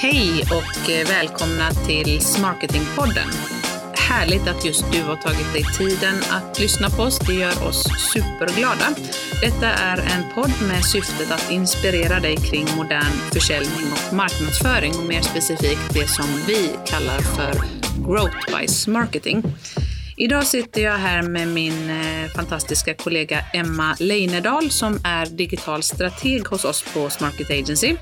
Hej och eh, välkomna till Smarketingpodden. Härligt att just du har tagit dig tiden att lyssna på oss. Det gör oss superglada. Detta är en podd med syftet att inspirera dig kring modern försäljning och marknadsföring och mer specifikt det som vi kallar för Growth by Smarketing. Idag sitter jag här med min eh, fantastiska kollega Emma Leinedal som är digital strateg hos oss på Smarket Agency.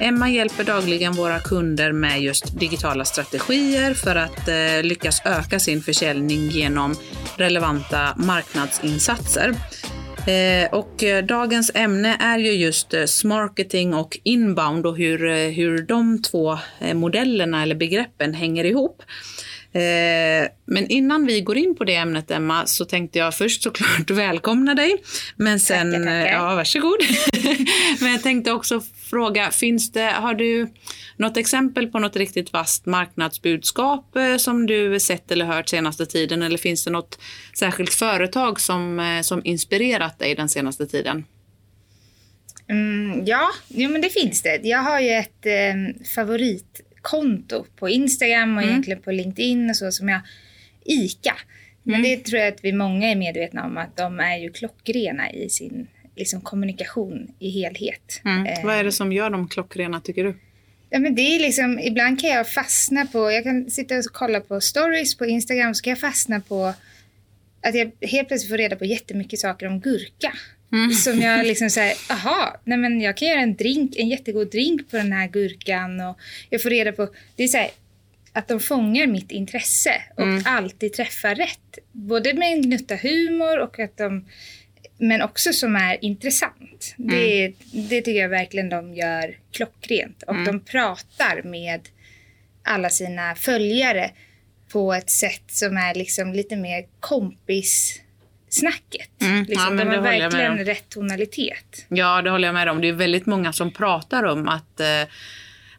Emma hjälper dagligen våra kunder med just digitala strategier för att eh, lyckas öka sin försäljning genom relevanta marknadsinsatser. Eh, och eh, dagens ämne är ju just eh, smarketing och inbound och hur, eh, hur de två eh, modellerna eller begreppen hänger ihop. Eh, men innan vi går in på det ämnet, Emma, så tänkte jag först såklart välkomna dig. Men sen, tackar, tackar. ja varsågod. men jag tänkte också fråga, finns det, har du något exempel på något riktigt vasst marknadsbudskap eh, som du sett eller hört senaste tiden? Eller finns det något särskilt företag som, eh, som inspirerat dig den senaste tiden? Mm, ja, jo, men det finns det. Jag har ju ett eh, favorit konto på Instagram och mm. egentligen på LinkedIn och så som jag ICA. Men mm. det tror jag att vi många är medvetna om att de är ju klockrena i sin liksom, kommunikation i helhet. Mm. Eh, Vad är det som gör dem klockrena tycker du? Ja, men det är liksom, ibland kan jag fastna på, jag kan sitta och kolla på stories på Instagram så kan jag fastna på att jag helt plötsligt får reda på jättemycket saker om gurka. Mm. Som jag liksom säger, aha, nej men jag kan göra en drink, en jättegod drink på den här gurkan och jag får reda på, det är så här, att de fångar mitt intresse och mm. alltid träffar rätt. Både med en gnutta humor och att de, men också som är intressant. Mm. Det, det tycker jag verkligen de gör klockrent och mm. de pratar med alla sina följare på ett sätt som är liksom lite mer kompis snacket. Mm, liksom, ja, de har verkligen rätt tonalitet. Ja, det håller jag med om. Det är väldigt många som pratar om att eh,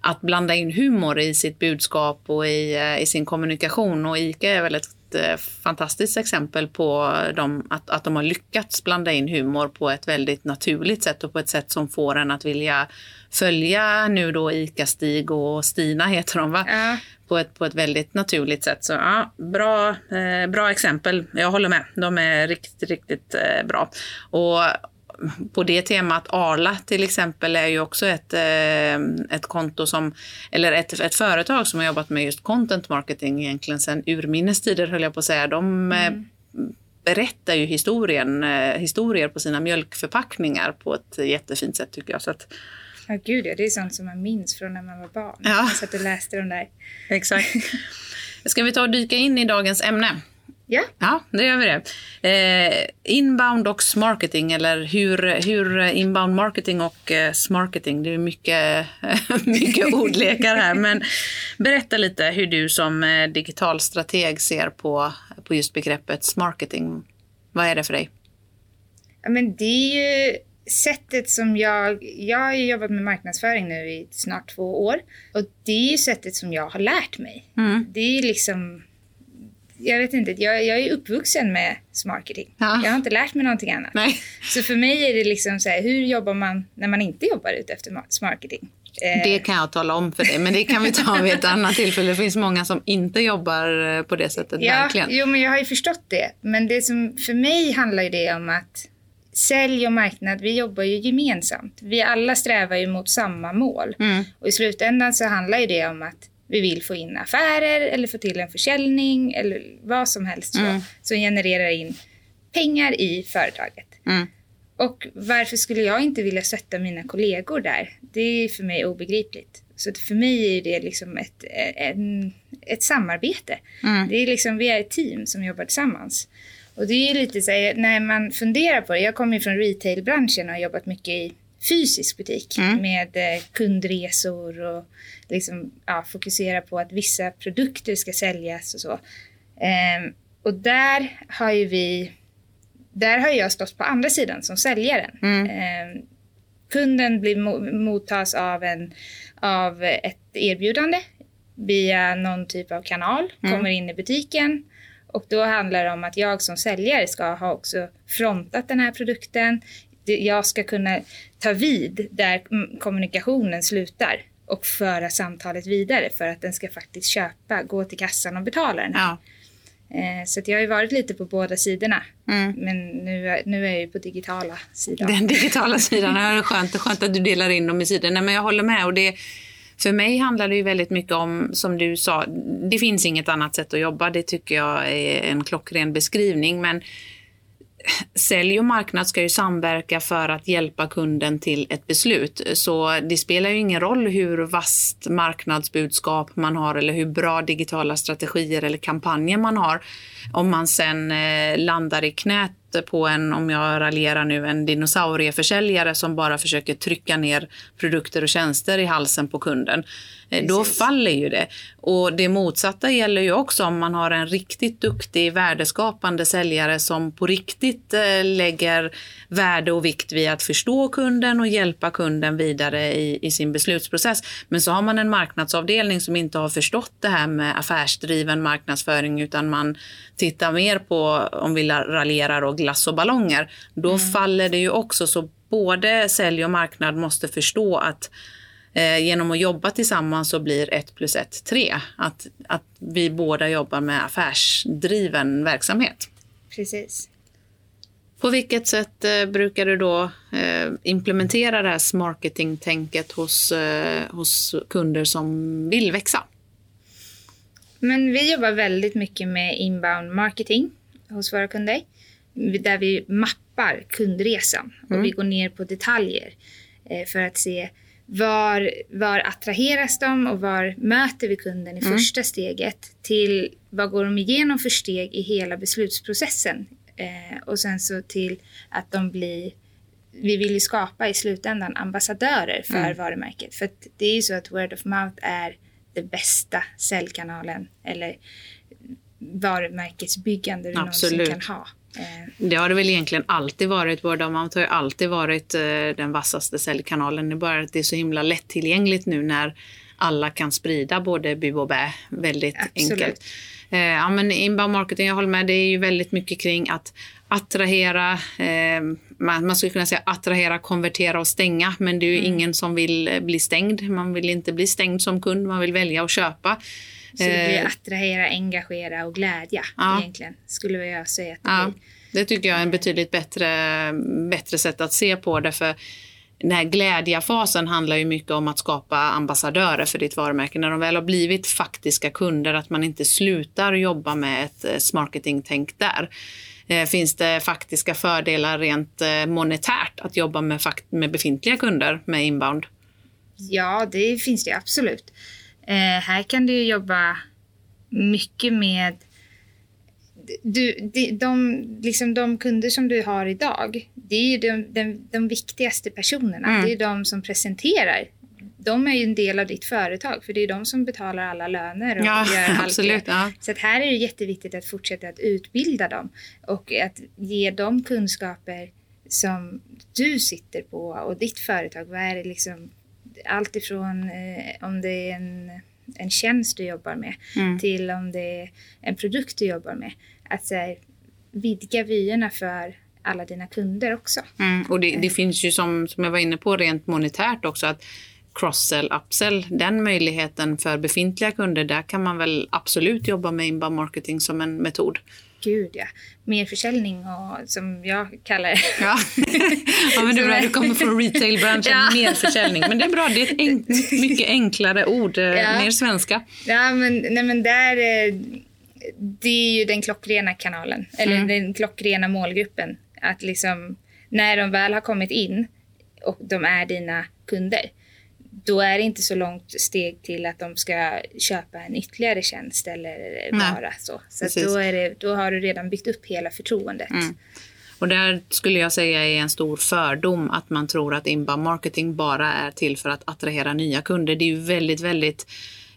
att blanda in humor i sitt budskap och i, eh, i sin kommunikation. Och ICA är väl ett fantastiskt exempel på dem, att, att de har lyckats blanda in humor på ett väldigt naturligt sätt och på ett sätt som får en att vilja följa nu då ICA-Stig och Stina heter de va? Ja på ett, på ett väldigt naturligt sätt. Så ja, bra, eh, bra exempel. Jag håller med. De är riktigt, riktigt eh, bra. Och på det temat, Arla till exempel är ju också ett, eh, ett konto som, eller ett, ett företag som har jobbat med just content marketing egentligen sedan urminnes tider höll jag på att säga. De eh, mm. berättar ju historien, eh, historier på sina mjölkförpackningar på ett jättefint sätt tycker jag. Så att, Ja, gud ja. Det är sånt som man minns från när man var barn. Ja. Jag satt och läste de där. Exakt. Ska vi ta och dyka in i dagens ämne? Ja. Ja, det gör vi det. Eh, inbound och marketing, eller hur, hur inbound marketing och eh, smarketing, det är mycket, mycket ordlekar här. Men berätta lite hur du som eh, digital strateg ser på, på just begreppet smarketing. Vad är det för dig? Ja, men det är ju sättet som jag, jag har jobbat med marknadsföring nu i snart två år och det är ju sättet som jag har lärt mig. Mm. Det är liksom, jag vet inte, jag, jag är uppvuxen med smarketing. Ja. Jag har inte lärt mig någonting annat. Nej. Så för mig är det liksom så här, hur jobbar man när man inte jobbar ute efter smarketing? Eh, det kan jag tala om för dig, men det kan vi ta vid ett annat tillfälle. Det finns många som inte jobbar på det sättet, ja, verkligen. Jo, men jag har ju förstått det. Men det som för mig handlar ju det om att sälj och marknad, vi jobbar ju gemensamt. Vi alla strävar ju mot samma mål. Mm. Och i slutändan så handlar ju det om att vi vill få in affärer eller få till en försäljning eller vad som helst mm. som genererar in pengar i företaget. Mm. Och varför skulle jag inte vilja stötta mina kollegor där? Det är för mig obegripligt. Så för mig är det liksom ett, en, ett samarbete. Mm. Det är liksom, vi är ett team som jobbar tillsammans. Och det är lite så här, när man funderar på det. Jag kommer ju från retailbranschen och har jobbat mycket i fysisk butik mm. med eh, kundresor och liksom, ja, fokusera på att vissa produkter ska säljas och så. Eh, och där har ju vi, där har jag stått på andra sidan som säljaren. Mm. Eh, kunden blir mottas av, en, av ett erbjudande via någon typ av kanal, mm. kommer in i butiken och då handlar det om att jag som säljare ska ha också frontat den här produkten. Jag ska kunna ta vid där kommunikationen slutar. och föra samtalet vidare för att den ska faktiskt köpa, gå till kassan och betala den här. Ja. Eh, så jag har ju varit lite på båda sidorna. Mm. Men nu, nu är jag ju på digitala sidan. Den digitala sidan, det är skönt, skönt att du delar in dem i sidor. Nej, men jag håller med. Och det, för mig handlar det ju väldigt mycket om, som du sa, det finns inget annat sätt att jobba. Det tycker jag är en klockren beskrivning. Men sälj och marknad ska ju samverka för att hjälpa kunden till ett beslut. Så det spelar ju ingen roll hur vast marknadsbudskap man har eller hur bra digitala strategier eller kampanjer man har. Om man sen eh, landar i knät på en, om jag raljerar nu, en dinosaurieförsäljare som bara försöker trycka ner produkter och tjänster i halsen på kunden. Eh, Precis. Då faller ju det. Och det motsatta gäller ju också om man har en riktigt duktig värdeskapande säljare som på riktigt eh, lägger värde och vikt vid att förstå kunden och hjälpa kunden vidare i, i sin beslutsprocess. Men så har man en marknadsavdelning som inte har förstått det här med affärsdriven marknadsföring utan man tittar mer på, om vi raljerar, och glass och ballonger. Då mm. faller det ju också. Så både sälj och marknad måste förstå att eh, genom att jobba tillsammans så blir ett plus ett tre. Att, att vi båda jobbar med affärsdriven verksamhet. Precis. På vilket sätt eh, brukar du då eh, implementera det här marketingtänket hos, eh, hos kunder som vill växa? Men vi jobbar väldigt mycket med inbound marketing hos våra kunder. Där vi mappar kundresan och mm. vi går ner på detaljer eh, för att se var, var attraheras de och var möter vi kunden i mm. första steget till vad går de igenom för steg i hela beslutsprocessen eh, och sen så till att de blir vi vill ju skapa i slutändan ambassadörer för mm. varumärket. För det är ju så att word of mouth är den bästa säljkanalen eller varumärkesbyggande du Absolut. någonsin kan ha. Eh, det har det väl egentligen alltid varit. Word of har ju alltid varit eh, den vassaste säljkanalen. Det är bara att det är så himla lättillgängligt nu när alla kan sprida både bu och bä väldigt Absolut. enkelt. Eh, ja, men inbound marketing, jag håller med, det är ju väldigt mycket kring att attrahera, man, man skulle kunna säga attrahera, konvertera och stänga, men det är ju mm. ingen som vill bli stängd. Man vill inte bli stängd som kund, man vill välja att köpa. Så det blir eh, attrahera, engagera och glädja ja. egentligen, skulle jag säga att det ja, blir. Det tycker jag är en betydligt bättre, bättre sätt att se på det. För den här glädjefasen handlar ju mycket om att skapa ambassadörer för ditt varumärke. När de väl har blivit faktiska kunder, att man inte slutar jobba med ett eh, marketingtänk där. Eh, finns det faktiska fördelar rent monetärt att jobba med, med befintliga kunder med inbound? Ja, det finns det absolut. Eh, här kan du jobba mycket med du, de, de, liksom de kunder som du har idag, det är ju de, de, de viktigaste personerna. Mm. Det är de som presenterar. De är ju en del av ditt företag, för det är de som betalar alla löner och ja, gör absolut, Ja. Så att här är det jätteviktigt att fortsätta att utbilda dem och att ge dem kunskaper som du sitter på och ditt företag. Vad är det liksom allt ifrån eh, om det är en, en tjänst du jobbar med mm. till om det är en produkt du jobbar med. Att så här, vidga vyerna för alla dina kunder också. Mm. Och det, det, finns ju som, som jag var inne på rent monetärt också att cross-sell, upsell, den möjligheten för befintliga kunder, där kan man väl absolut jobba med inbound marketing som en metod gud ja. Mer försäljning och som jag kallar det. Ja, ja men det är bra. Du kommer från retailbranschen. Ja. Mer försäljning. Men det är bra. Det är ett enk mycket enklare ord. Eh, ja. Mer svenska. Ja, men, nej, men där... Eh, det är ju den klockrena kanalen. Eller mm. den klockrena målgruppen. Att liksom när de väl har kommit in och de är dina kunder då är det inte så långt steg till att de ska köpa en ytterligare tjänst eller vara så. Så då, är det, då har du redan byggt upp hela förtroendet. Mm. Och där skulle jag säga är en stor fördom att man tror att inbound marketing bara är till för att attrahera nya kunder. Det är ju väldigt, väldigt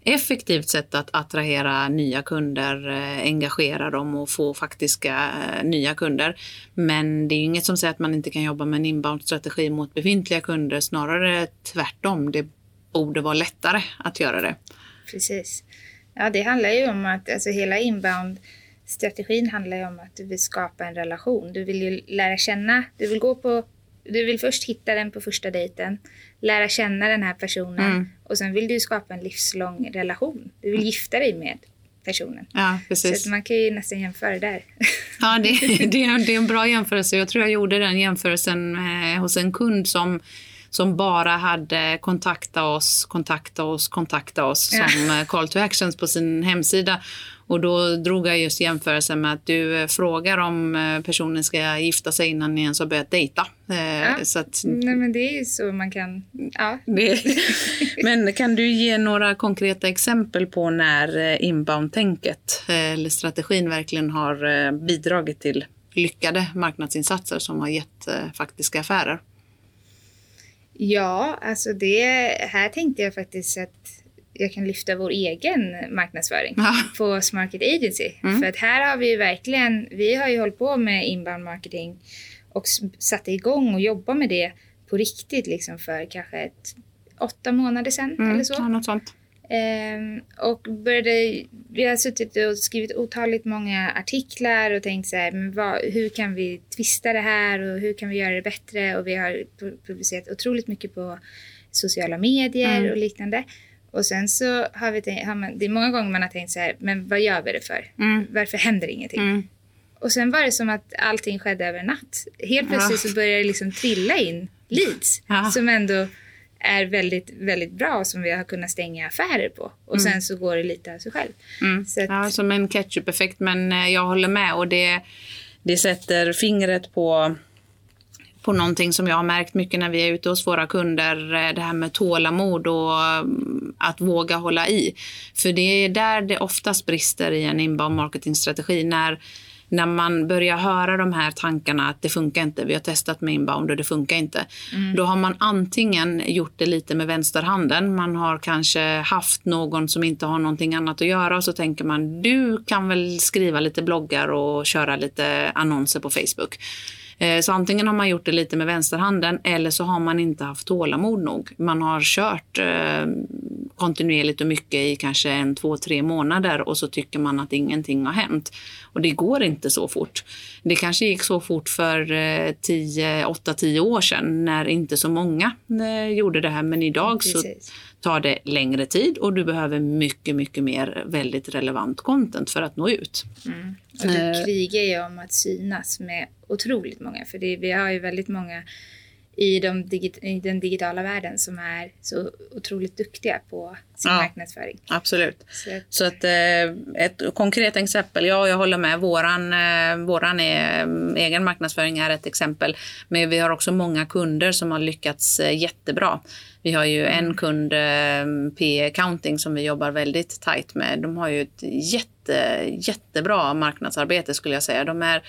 effektivt sätt att attrahera nya kunder, eh, engagera dem och få faktiska eh, nya kunder. Men det är inget som säger att man inte kan jobba med en inbound-strategi mot befintliga kunder, snarare tvärtom. Det borde vara lättare att göra det. Precis. Ja, det handlar ju om att alltså, hela inbound-strategin handlar ju om att du vill skapa en relation. Du vill ju lära känna, du vill gå på du vill först hitta den på första dejten, lära känna den här personen mm. och sen vill du skapa en livslång relation. Du vill gifta dig med personen. Ja, precis. Så man kan ju nästan jämföra där. Ja, det, det, är, det är en bra jämförelse. Jag tror jag gjorde den jämförelsen eh, hos en kund som som bara hade kontakta oss, kontakta oss, kontakta oss ja. som eh, call to actions på sin hemsida. Och då drog jag just jämförelsen med att du eh, frågar om eh, personen ska gifta sig innan ni ens har börjat dejta. Ja. Så att, Nej men det är ju så man kan, ja. Det, men kan du ge några konkreta exempel på när inbound-tänket eller strategin verkligen har bidragit till lyckade marknadsinsatser som har gett faktiska affärer? Ja, alltså det, här tänkte jag faktiskt att jag kan lyfta vår egen marknadsföring ja. på Smarket Agency. Mm. För att här har vi verkligen, vi har ju hållit på med inbound marketing och satt igång och jobbat med det på riktigt liksom för kanske ett, åtta månader sedan mm. eller så. Ja, något sånt. Um, och började, vi har suttit och skrivit otaligt många artiklar och tänkt så här, men vad, hur kan vi twista det här och hur kan vi göra det bättre? Och vi har publicerat otroligt mycket på sociala medier mm. och liknande. Och sen så har vi tänkt, har man, det är många gånger man har tänkt så här, men vad gör vi det för? Mm. Varför händer ingenting? Mm. Och sen var det som att allting skedde över en natt. Helt plötsligt ja. så började det liksom trilla in leads ja. som ändå är väldigt, väldigt bra som vi har kunnat stänga affärer på. Och mm. sen så går det lite av sig själv. Mm. Så att... Ja, som en ketchup-effekt. Men eh, jag håller med och det, det sätter fingret på på någonting som jag har märkt mycket när vi är ute hos våra kunder, eh, det här med tålamod och mm, att våga hålla i. För det är där det oftast brister i en inbound marketingstrategi. När när man börjar höra de här tankarna att det funkar inte, vi har testat med inbound och det funkar inte. Mm. Då har man antingen gjort det lite med vänsterhanden, man har kanske haft någon som inte har någonting annat att göra och så tänker man du kan väl skriva lite bloggar och köra lite annonser på Facebook. Eh, så antingen har man gjort det lite med vänsterhanden eller så har man inte haft tålamod nog. Man har kört eh, kontinuerligt och mycket i kanske en, två, tre månader och så tycker man att ingenting har hänt. Och det går inte så fort. Det kanske gick så fort för eh, 8, 10 år sedan när inte så många gjorde det här. Men idag Precis. så tar det längre tid och du behöver mycket, mycket mer väldigt relevant content för att nå ut. Mm. Och du eh. krigar ju om att synas med otroligt många, för det, vi har ju väldigt många i, de digit i den digitala världen som är så otroligt duktiga på sin ja, marknadsföring. Absolut. Så att, så att eh, ett konkret exempel, ja jag håller med, våran, eh, våran är, egen marknadsföring är ett exempel. Men vi har också många kunder som har lyckats jättebra. Vi har ju en mm. kund, P Accounting, som vi jobbar väldigt tajt med. De har ju ett jätte, jättebra marknadsarbete skulle jag säga. De är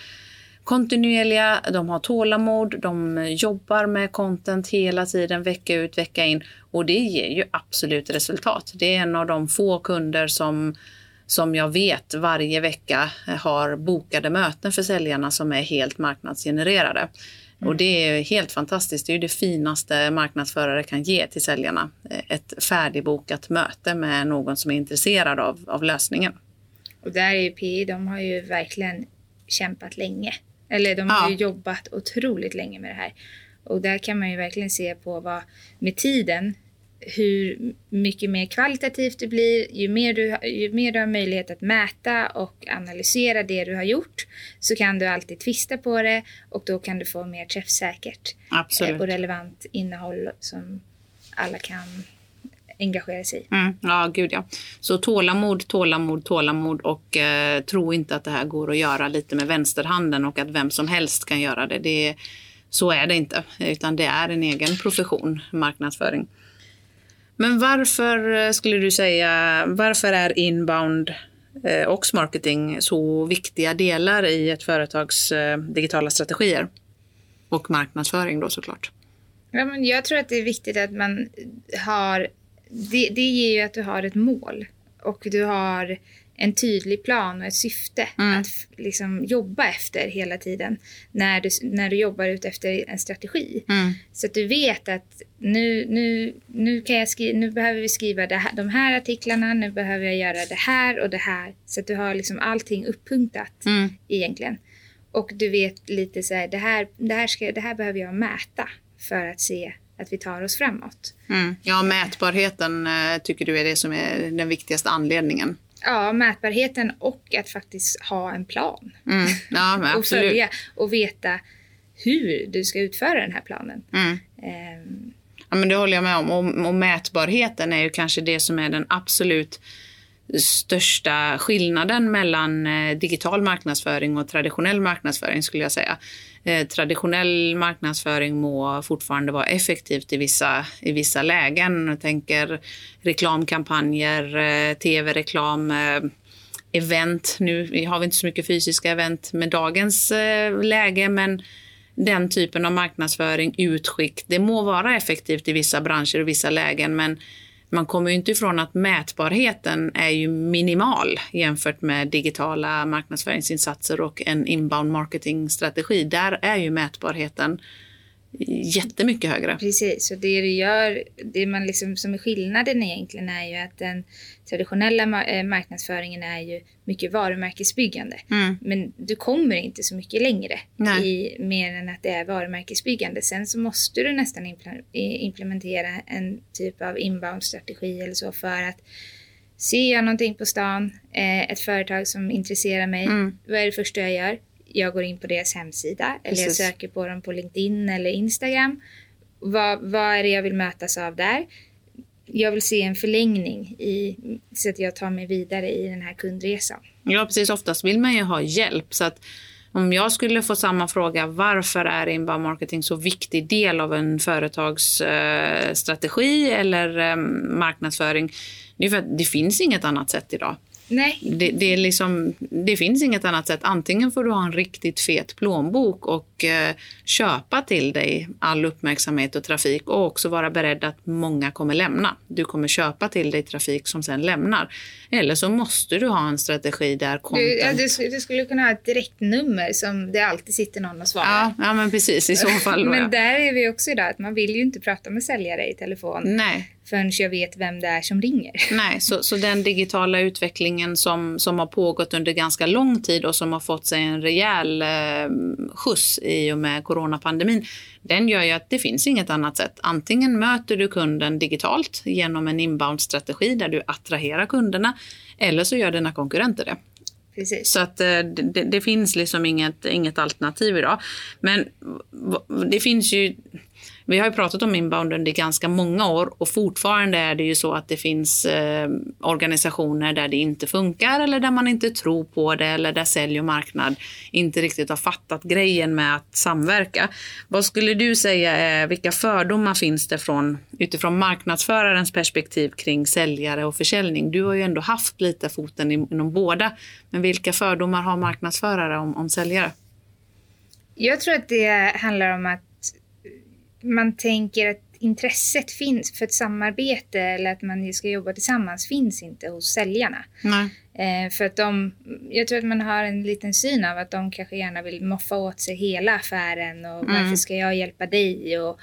kontinuerliga, de har tålamod, de jobbar med content hela tiden, vecka ut, vecka in. Och det ger ju absolut resultat. Det är en av de få kunder som, som jag vet varje vecka har bokade möten för säljarna som är helt marknadsgenererade. Mm. Och det är helt fantastiskt. Det är det finaste marknadsförare kan ge till säljarna. Ett färdigbokat möte med någon som är intresserad av, av lösningen. Och där är ju PI, de har ju verkligen kämpat länge. Eller de har ja. ju jobbat otroligt länge med det här. Och där kan man ju verkligen se på vad, med tiden, hur mycket mer kvalitativt det blir, ju mer, du, ju mer du har möjlighet att mäta och analysera det du har gjort så kan du alltid tvista på det och då kan du få mer träffsäkert Absolut. och relevant innehåll som alla kan engagera sig i. Mm, ja, gud ja. Så tålamod, tålamod, tålamod och eh, tro inte att det här går att göra lite med vänsterhanden och att vem som helst kan göra det. det så är det inte, utan det är en egen profession, marknadsföring. Men varför eh, skulle du säga, varför är inbound eh, och marketing så viktiga delar i ett företags eh, digitala strategier? Och marknadsföring då såklart. Ja, men jag tror att det är viktigt att man har det, det ger ju att du har ett mål och du har en tydlig plan och ett syfte mm. att liksom jobba efter hela tiden när du, när du jobbar ut efter en strategi. Mm. Så att du vet att nu, nu, nu, kan jag skriva, nu behöver vi skriva här, de här artiklarna, nu behöver jag göra det här och det här. Så att du har liksom allting uppunktat mm. egentligen. Och du vet lite så här, det här, det här, ska, det här behöver jag mäta för att se att vi tar oss framåt. Mm. Ja, mätbarheten eh, tycker du är det som är den viktigaste anledningen? Ja, mätbarheten och att faktiskt ha en plan. Mm. Ja, och följa och veta hur du ska utföra den här planen. Mm. Ehm, Ja, men det håller jag med om. Och, och mätbarheten är ju kanske det som är den absolut största skillnaden mellan eh, digital marknadsföring och traditionell marknadsföring skulle jag säga. Eh, traditionell marknadsföring må fortfarande vara effektivt i vissa, i vissa lägen. Jag tänker reklamkampanjer, eh, tv-reklam, event. Nu har vi inte så mycket fysiska event med dagens läge, men den typen av marknadsföring, utskick, det må vara effektivt i vissa branscher och vissa lägen, men man kommer ju inte ifrån att mätbarheten är ju minimal jämfört med digitala marknadsföringsinsatser och en inbound marketingstrategi. Där är ju mätbarheten jättemycket högre. Precis, och det du gör, det man liksom, som är skillnaden egentligen är ju att den traditionella eh, marknadsföringen är ju mycket varumärkesbyggande. Mm. Men du kommer inte så mycket längre Nej. i mer än att det är varumärkesbyggande. Sen så måste du nästan implementera en typ av inbound-strategi eller så för att ser jag någonting på stan, eh, ett företag som intresserar mig, Mm. vad är det första jag gör? Jag går in på deras hemsida eller jag Precis. söker på dem på LinkedIn eller Instagram. Vad, vad är det jag vill mötas av där? Jag vill se en förlängning i, så att jag tar mig vidare i den här kundresan. Ja, precis. Oftast vill man ju ha hjälp. Så att om jag skulle få samma fråga, varför är inbound marketing så viktig del av en företagsstrategi eh, strategi eller eh, marknadsföring? Det är för att det finns inget annat sätt idag. Nej, Det, det, är liksom, det finns inget annat sätt. Antingen får du ha en riktigt fet plånbok och eh, köpa till dig all uppmärksamhet och trafik och också vara beredd att många kommer lämna. Du kommer köpa till dig trafik som sen lämnar. Eller så måste du ha en strategi där content... du, ja, du, du skulle kunna ha ett direktnummer som det alltid sitter någon och svarar. Ja, ja, men precis. I så fall. Men där är vi också idag, att man vill ju inte prata med säljare i telefon Nej, förrän jag vet vem det är som ringer. nej. Så, så den digitala utvecklingen som, som har pågått under ganska lång tid och som har fått sig en rejäl eh, skjuts i och med coronapandemin, den gör ju att det finns inget annat sätt. Antingen möter du kunden digitalt genom en inbound-strategi där du attraherar kunderna, eller så gör dina konkurrenter det. Precis. Så att eh, det, det finns liksom inget, inget alternativ idag. Men det finns ju... Vi har ju pratat om inbound under ganska många år och fortfarande är det ju så att det finns eh, organisationer där det inte funkar eller där man inte tror på det eller där sälj och marknad inte riktigt har fattat grejen med att samverka. Vad skulle du säga är, vilka fördomar finns det från, utifrån marknadsförarens perspektiv kring säljare och försäljning? Du har ju ändå haft lite foten inom båda, men vilka fördomar har marknadsförare om, om säljare? Jag tror att det handlar om att man tänker att intresset finns för ett samarbete eller att man ska jobba tillsammans finns inte hos säljarna. Eh, för att de, jag tror att man har en liten syn av att de kanske gärna vill moffa åt sig hela affären och Mm. varför ska jag hjälpa dig och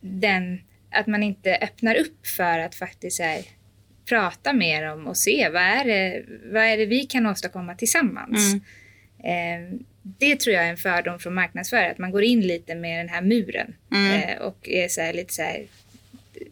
den, att man inte öppnar upp för att faktiskt här, prata med dem och se vad är, det, vad är det vi kan åstadkomma tillsammans. Mm. Eh, det tror jag är en fördom från marknadsförare, att man går in lite med den här muren Mm. eh, och är så här, lite så här,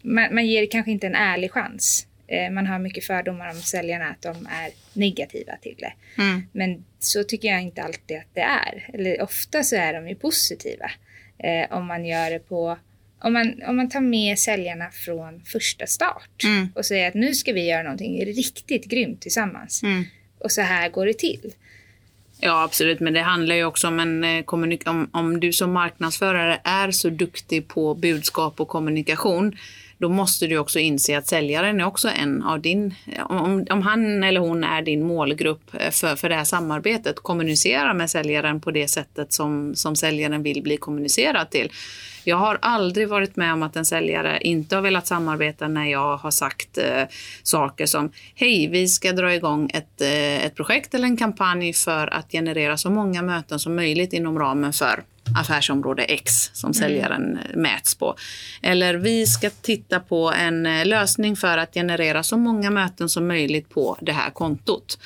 man, man ger kanske inte en ärlig chans. Eh, man har mycket fördomar om säljarna, att de är negativa till det. Mm. Men så tycker jag inte alltid att det är. Eller ofta så är de ju positiva. Eh, om man gör det på om man, om man tar med säljarna från första start Mm. och säger att nu ska vi göra någonting riktigt grymt tillsammans. Mm. Och så här går det till. Ja, absolut. Men det handlar ju också om en eh, kommunik- om, om du som marknadsförare är så duktig på budskap och kommunikation, då måste du också inse att säljaren är också en av din... Om, om han eller hon är din målgrupp eh, för, för det här samarbetet, kommunicera med säljaren på det sättet som, som säljaren vill bli kommunicerad till. Jag har aldrig varit med om att en säljare inte har velat samarbeta när jag har sagt eh, saker som Hej, vi ska dra igång ett, eh, ett projekt eller en kampanj för att generera så många möten som möjligt inom ramen för affärsområde X som säljaren eh, mäts på. Eller vi ska titta på en eh, lösning för att generera så många möten som möjligt på det här kontot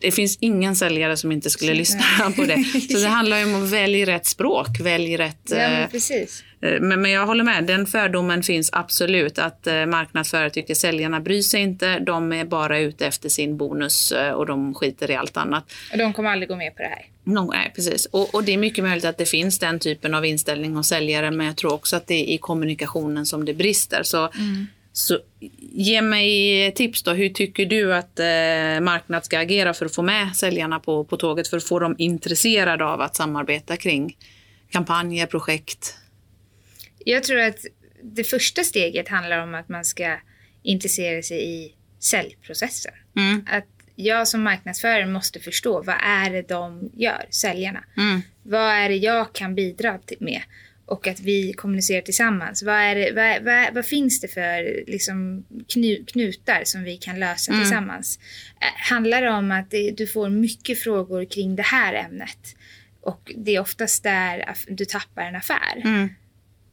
det finns ingen säljare som inte skulle lyssna på det. Så det handlar om att välja rätt språk, välj rätt... Ja, men precis. Men, men jag håller med, den fördomen finns absolut. Att marknadsförare tycker säljarna bryr sig inte. De är bara ute efter sin bonus och de skiter i allt annat. Och de kommer aldrig gå med på det här. No, nej, precis. Och, och, det är mycket möjligt att det finns den typen av inställning hos säljare. Men jag tror också att det är i kommunikationen som det brister. Så mm. Så ge mig tips då. Hur tycker du att eh, marknad ska agera för att få med säljarna på, på tåget för att få dem intresserade av att samarbeta kring kampanjer, projekt? Jag tror att det första steget handlar om att man ska intressera sig i säljprocessen. Mm. Att jag som marknadsförare måste förstå vad är det de gör, säljarna. Mm. Vad är det jag kan bidra med? och att vi kommunicerar tillsammans. Vad, är det, vad, vad, vad finns det för liksom, knu, knutar som vi kan lösa mm. tillsammans? Handlar det om att du får mycket frågor kring det här ämnet och det är oftast där du tappar en affär. Mm.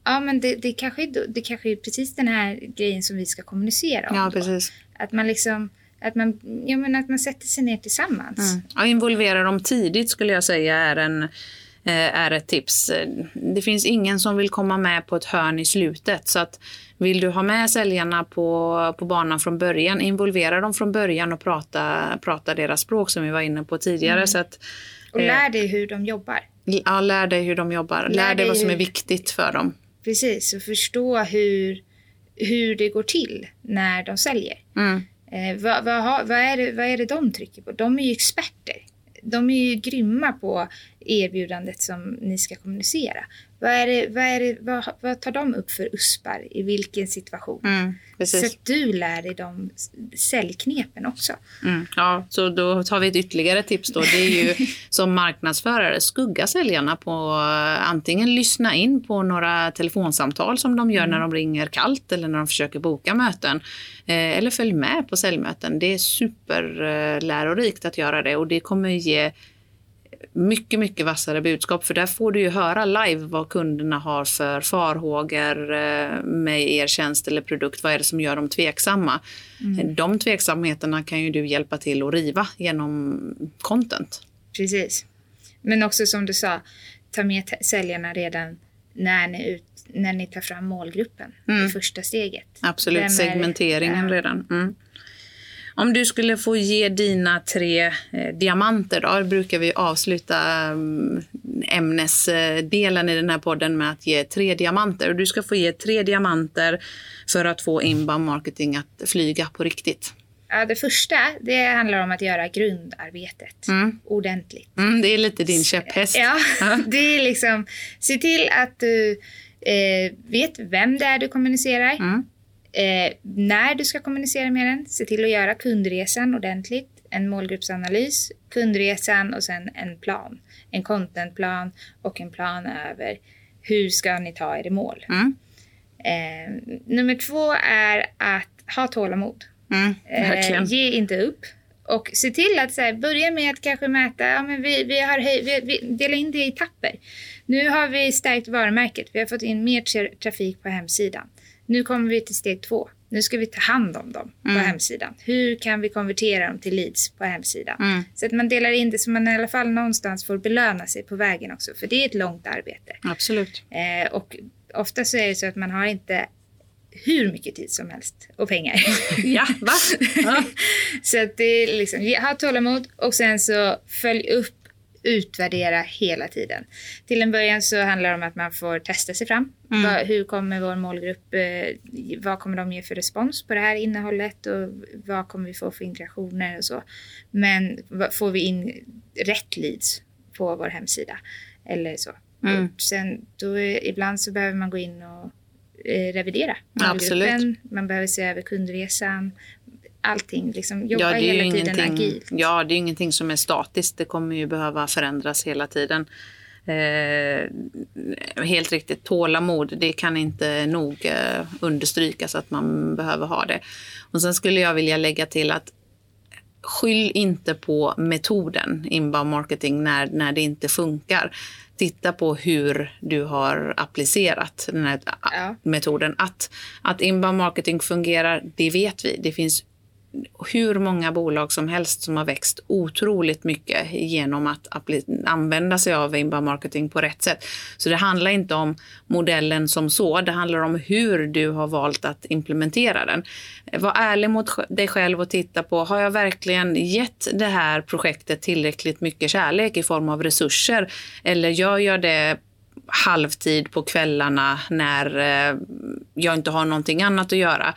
Ja, men det, det, kanske är, det kanske är precis den här grejen som vi ska kommunicera om. Ja, precis. Att man liksom att man, ja, men att man sätter sig ner tillsammans. Mm. Ja, involvera dem tidigt skulle jag säga är en Eh, är ett tips. Det finns ingen som vill komma med på ett hörn i slutet. Så att vill du ha med säljarna på, på banan från början, involvera dem från början och prata, prata deras språk som vi var inne på tidigare. Mm. Så att, och lär eh, dig hur de jobbar. Ja, lär dig hur de jobbar. Lär, lär dig vad som hur... är viktigt för dem. Precis, och förstå hur, hur det går till när de säljer. Mm. Eh, vad, vad, vad, är det, vad är det de trycker på? De är ju experter de är ju grymma på erbjudandet som ni ska kommunicera. Vad, är det, vad, är det, vad, vad tar de upp för uspar i vilken situation? Mm, så att du lär dig de säljknepen också. Mm, ja, så då tar vi ett ytterligare tips då. Det är ju som marknadsförare, skugga säljarna på antingen lyssna in på några telefonsamtal som de gör mm. när de ringer kallt eller när de försöker boka möten. Eh, eller följ med på säljmöten. Det är superlärorikt att göra det och det kommer ge mycket, mycket vassare budskap. För där får du ju höra live vad kunderna har för farhågor eh, med er tjänst eller produkt. Vad är det som gör dem tveksamma? Mm. De tveksamheterna kan ju du hjälpa till att riva genom content. Precis. Men också som du sa, ta med säljarna redan när ni, ut, när ni tar fram målgruppen. Mm. Det första steget. Absolut, segmenteringen redan. Mm. Om du skulle få ge dina tre eh, diamanter, då brukar vi avsluta um, ämnesdelen i den här podden med att ge tre diamanter. Och du ska få ge tre diamanter för att få inbound marketing att flyga på riktigt. Ja, det första det handlar om att göra grundarbetet mm. ordentligt. Mm, det är lite din käpphäst. Ja, det är liksom se till att du eh, vet vem det är du kommunicerar. Mm. Eh, när du ska kommunicera med den, se till att göra kundresan ordentligt. En målgruppsanalys, kundresan och sen en plan. En contentplan och en plan över hur ska ni ta er i mål. Mm. Eh, nummer två är att ha tålamod. Mm, eh, ge inte upp. Och se till att så här, börja med att kanske mäta, ja, men vi, vi har höj, vi, vi delar in det i etapper. Nu har vi stärkt varumärket, vi har fått in mer trafik på hemsidan. Nu kommer vi till steg två. Nu ska vi ta hand om dem mm. på hemsidan. Hur kan vi konvertera dem till leads på hemsidan? Mm. Så att man delar in det så man i alla fall någonstans får belöna sig på vägen också. För det är ett långt arbete. Absolut. Eh, och ofta så är det så att man har inte hur mycket tid som helst och pengar. ja, va? Ja. så att det är liksom, ha tålamod och sen så följ upp utvärdera hela tiden. Till en början så handlar det om att man får testa sig fram. Mm. Vad, hur kommer vår målgrupp, eh, vad kommer de ge för respons på det här innehållet och vad kommer vi få för interaktioner och så. Men får vi in rätt leads på vår hemsida eller så. Mm. Och sen då, ibland så behöver man gå in och eh, revidera målgruppen. Man behöver se över kundresan allting. Liksom, jobba ja, hela tiden agilt. Ja, det är ingenting som är statiskt. Det kommer ju behöva förändras hela tiden. Eh, helt riktigt, tålamod, det kan inte nog eh, understrykas att man behöver ha det. Och sen skulle jag vilja lägga till att skyll inte på metoden inbound marketing när, när det inte funkar. Titta på hur du har applicerat den här ja. metoden. Att, att inbound marketing fungerar, det vet vi. Det finns hur många bolag som helst som har växt otroligt mycket genom att använda sig av inbound marketing på rätt sätt. Så det handlar inte om modellen som så, det handlar om hur du har valt att implementera den. Var ärlig mot dig själv och titta på, har jag verkligen gett det här projektet tillräckligt mycket kärlek i form av resurser? Eller gör jag det halvtid på kvällarna när eh, jag inte har någonting annat att göra.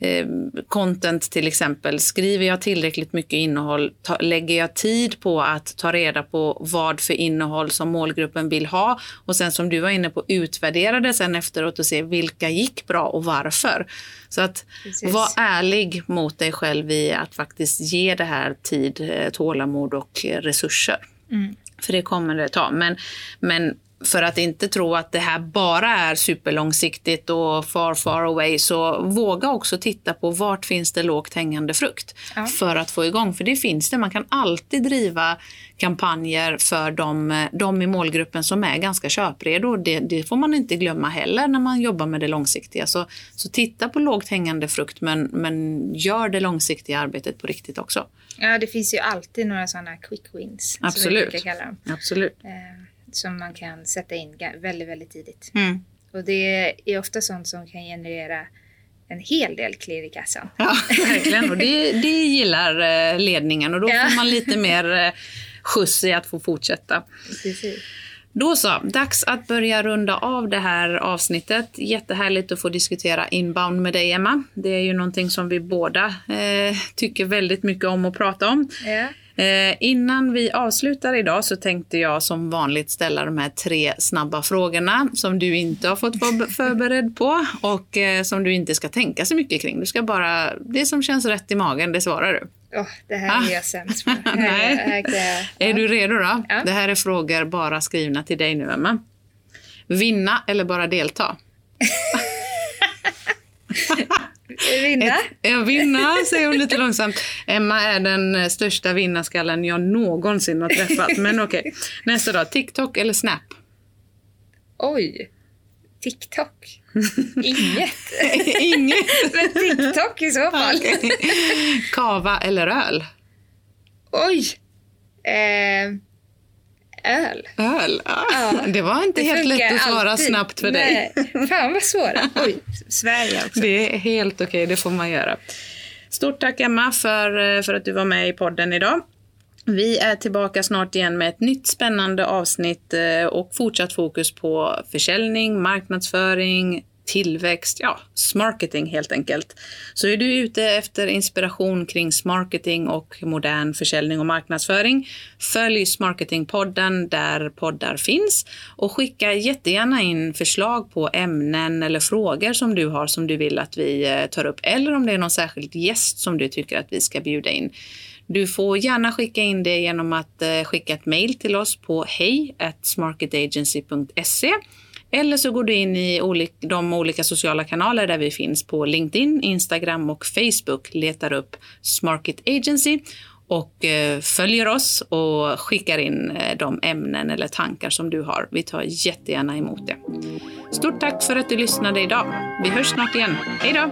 Eh, content till exempel. Skriver jag tillräckligt mycket innehåll? Ta, lägger jag tid på att ta reda på vad för innehåll som målgruppen vill ha? Och sen som du var inne på, utvärdera det sen efteråt och se vilka gick bra och varför. Så att var ärlig mot dig själv i att faktiskt ge det här tid, eh, tålamod och resurser. Mm. För det kommer det ta. Men, men för att inte tro att det här bara är superlångsiktigt och far, far away, så våga också titta på vart finns det lågt hängande frukt ja. för att få igång. För det finns det. Man kan alltid driva kampanjer för de, de i målgruppen som är ganska köpredo. Det, det, får man inte glömma heller när man jobbar med det långsiktiga. Så, så titta på lågt hängande frukt, men, men gör det långsiktiga arbetet på riktigt också. Ja, det finns ju alltid några sådana quick wins. Absolut. Absolut. Eh som man kan sätta in väldigt, väldigt tidigt. Mm. Och det är ofta sånt som kan generera en hel del klirr i kassan. Ja, verkligen. Och det, det gillar eh, ledningen och då ja. får man lite mer eh, skjuts i att få fortsätta. Precis. Då så, dags att börja runda av det här avsnittet. Jättehärligt att få diskutera inbound med dig, Emma. Det är ju någonting som vi båda eh, tycker väldigt mycket om att prata om. Ja. Eh, innan vi avslutar idag så tänkte jag som vanligt ställa de här tre snabba frågorna som du inte har fått vara förberedd på och eh, som du inte ska tänka så mycket kring. Du ska bara, det som känns rätt i magen, det svarar du. Oh, det här ah. är jag sämst på. Nej. Är du redo då? Ja. Det här är frågor bara skrivna till dig nu, Emma. Vinna eller bara delta? Vinna? Ett, ja, vinna, säger hon lite långsamt. Emma är den största vinnarskallen jag någonsin har träffat. Men okej, okay. nästa då. TikTok eller Snap? Oj. TikTok? Inget. Inget? Men TikTok i så fall. Okay. Kava eller öl? Oj. Eh, öl. Öl? Ja. ja. Det var inte det helt lätt att svara alltid. snabbt för Nej. dig. Fan vad svåra. Oj, Sverige också. Det är helt okej, okay. det får man göra. Stort tack Emma för, för att du var med i podden idag. Vi är tillbaka snart igen med ett nytt spännande avsnitt eh, och fortsatt fokus på försäljning, marknadsföring, tillväxt, ja, smarketing helt enkelt. Så är du ute efter inspiration kring smarketing och modern försäljning och marknadsföring, följ Smarketingpodden där poddar finns och skicka jättegärna in förslag på ämnen eller frågor som du har som du vill att vi eh, tar upp eller om det är någon särskild gäst som du tycker att vi ska bjuda in. Du får gärna skicka in det genom att eh, skicka ett mejl till oss på hej smarketagency.se eller så går du in i de olika sociala kanaler där vi finns på LinkedIn, Instagram och Facebook. Letar upp Smarket Agency och eh, följer oss och skickar in eh, de ämnen eller tankar som du har. Vi tar jättegärna emot det. Stort tack för att du lyssnade idag. Vi hörs snart igen. Hej då!